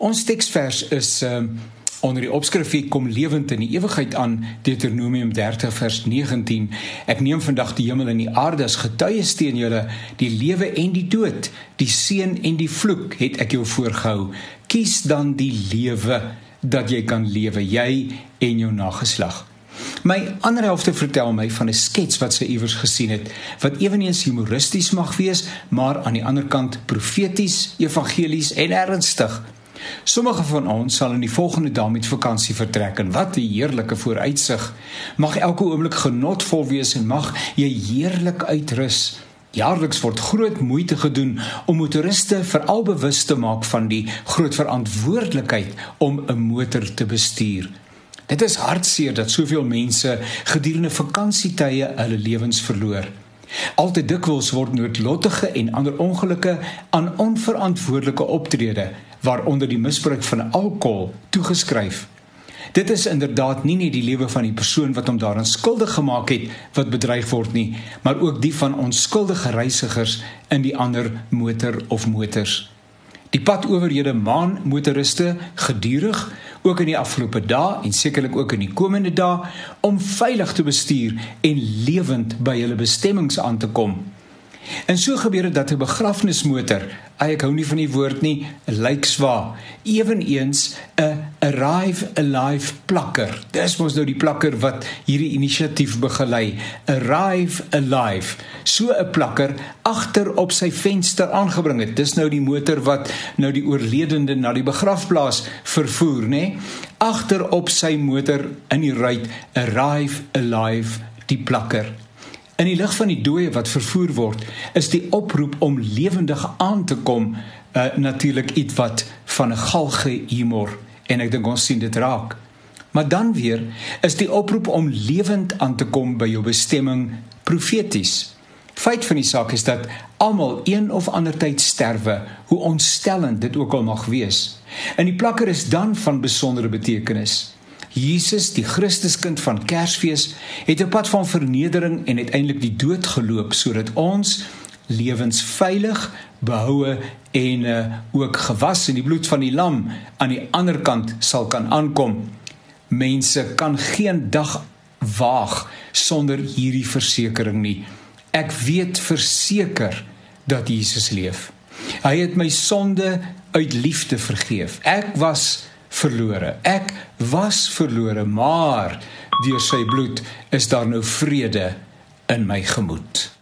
Ons teksvers is uh, onder die opskrif kom lewend in die ewigheid aan Deuteronomium 30 vers 19. Ek neem vandag die hemel en die aarde as getuies teen julle, die lewe en die dood, die seën en die vloek het ek jou voorgehou. Kies dan die lewe dat jy kan lewe, jy en jou nageslag. My ander helfte vertel my van 'n skets wat sy iewers gesien het wat ewenigs humoristies mag wees, maar aan die ander kant profeties, evangelies en ernstig. Sommige van ons sal in die volgende dae met vakansie vertrek en wat 'n heerlike vooruitsig. Mag elke oomblik genotvol wees en mag jy heerlik uitrus. Jaarliks word groot moeite gedoen om motoriste veral bewus te maak van die groot verantwoordelikheid om 'n motor te bestuur. Dit is hartseer dat soveel mense gedurende vakansietye hulle lewens verloor. Altyd dikwels word noodlottige en ander ongelukke aan onverantwoordelike optrede waaronder die misbruik van alkohol toegeskryf. Dit is inderdaad nie net die lewe van die persoon wat hom daaraan skuldig gemaak het wat bedreig word nie, maar ook die van onskuldige reisigers in die ander motor of motors. Die padowerhede maan motoriste gedurig ook in die afgelope dae en sekerlik ook in die komende dae om veilig te bestuur en lewend by hulle bestemmings aan te kom. En so gebeur dit dat 'n begrafnismotor, ek hou nie van die woord nie, lyk swaar, eweneens 'n arrive alive plakker. Dis mos nou die plakker wat hierdie inisiatief begelei. Arrive alive. So 'n plakker agter op sy venster aangebring het. Dis nou die motor wat nou die oorledende na die begrafplaas vervoer, nê? Agter op sy motor in die ruit arrive alive die plakker. In die lig van die dooie wat vervoer word, is die oproep om lewendig aan te kom uh, natuurlik iets wat van 'n galge humor en ek dink ons sien dit raak. Maar dan weer is die oproep om lewend aan te kom by jou bestemming profeties. Feit van die saak is dat almal een of ander tyd sterwe, hoe ontstellend dit ook al mag wees. En die plakker is dan van besondere betekenis. Jesus, die Christuskind van Kersfees, het op pad van vernedering en uiteindelik die dood geloop sodat ons lewens veilig behoue en uh, ook gewas in die bloed van die lam aan die ander kant sal kan aankom. Mense kan geen dag waag sonder hierdie versekering nie. Ek weet verseker dat Jesus leef. Hy het my sonde uit liefde vergeef. Ek was verlore. Ek was verlore, maar deur sy bloed is daar nou vrede in my gemoed.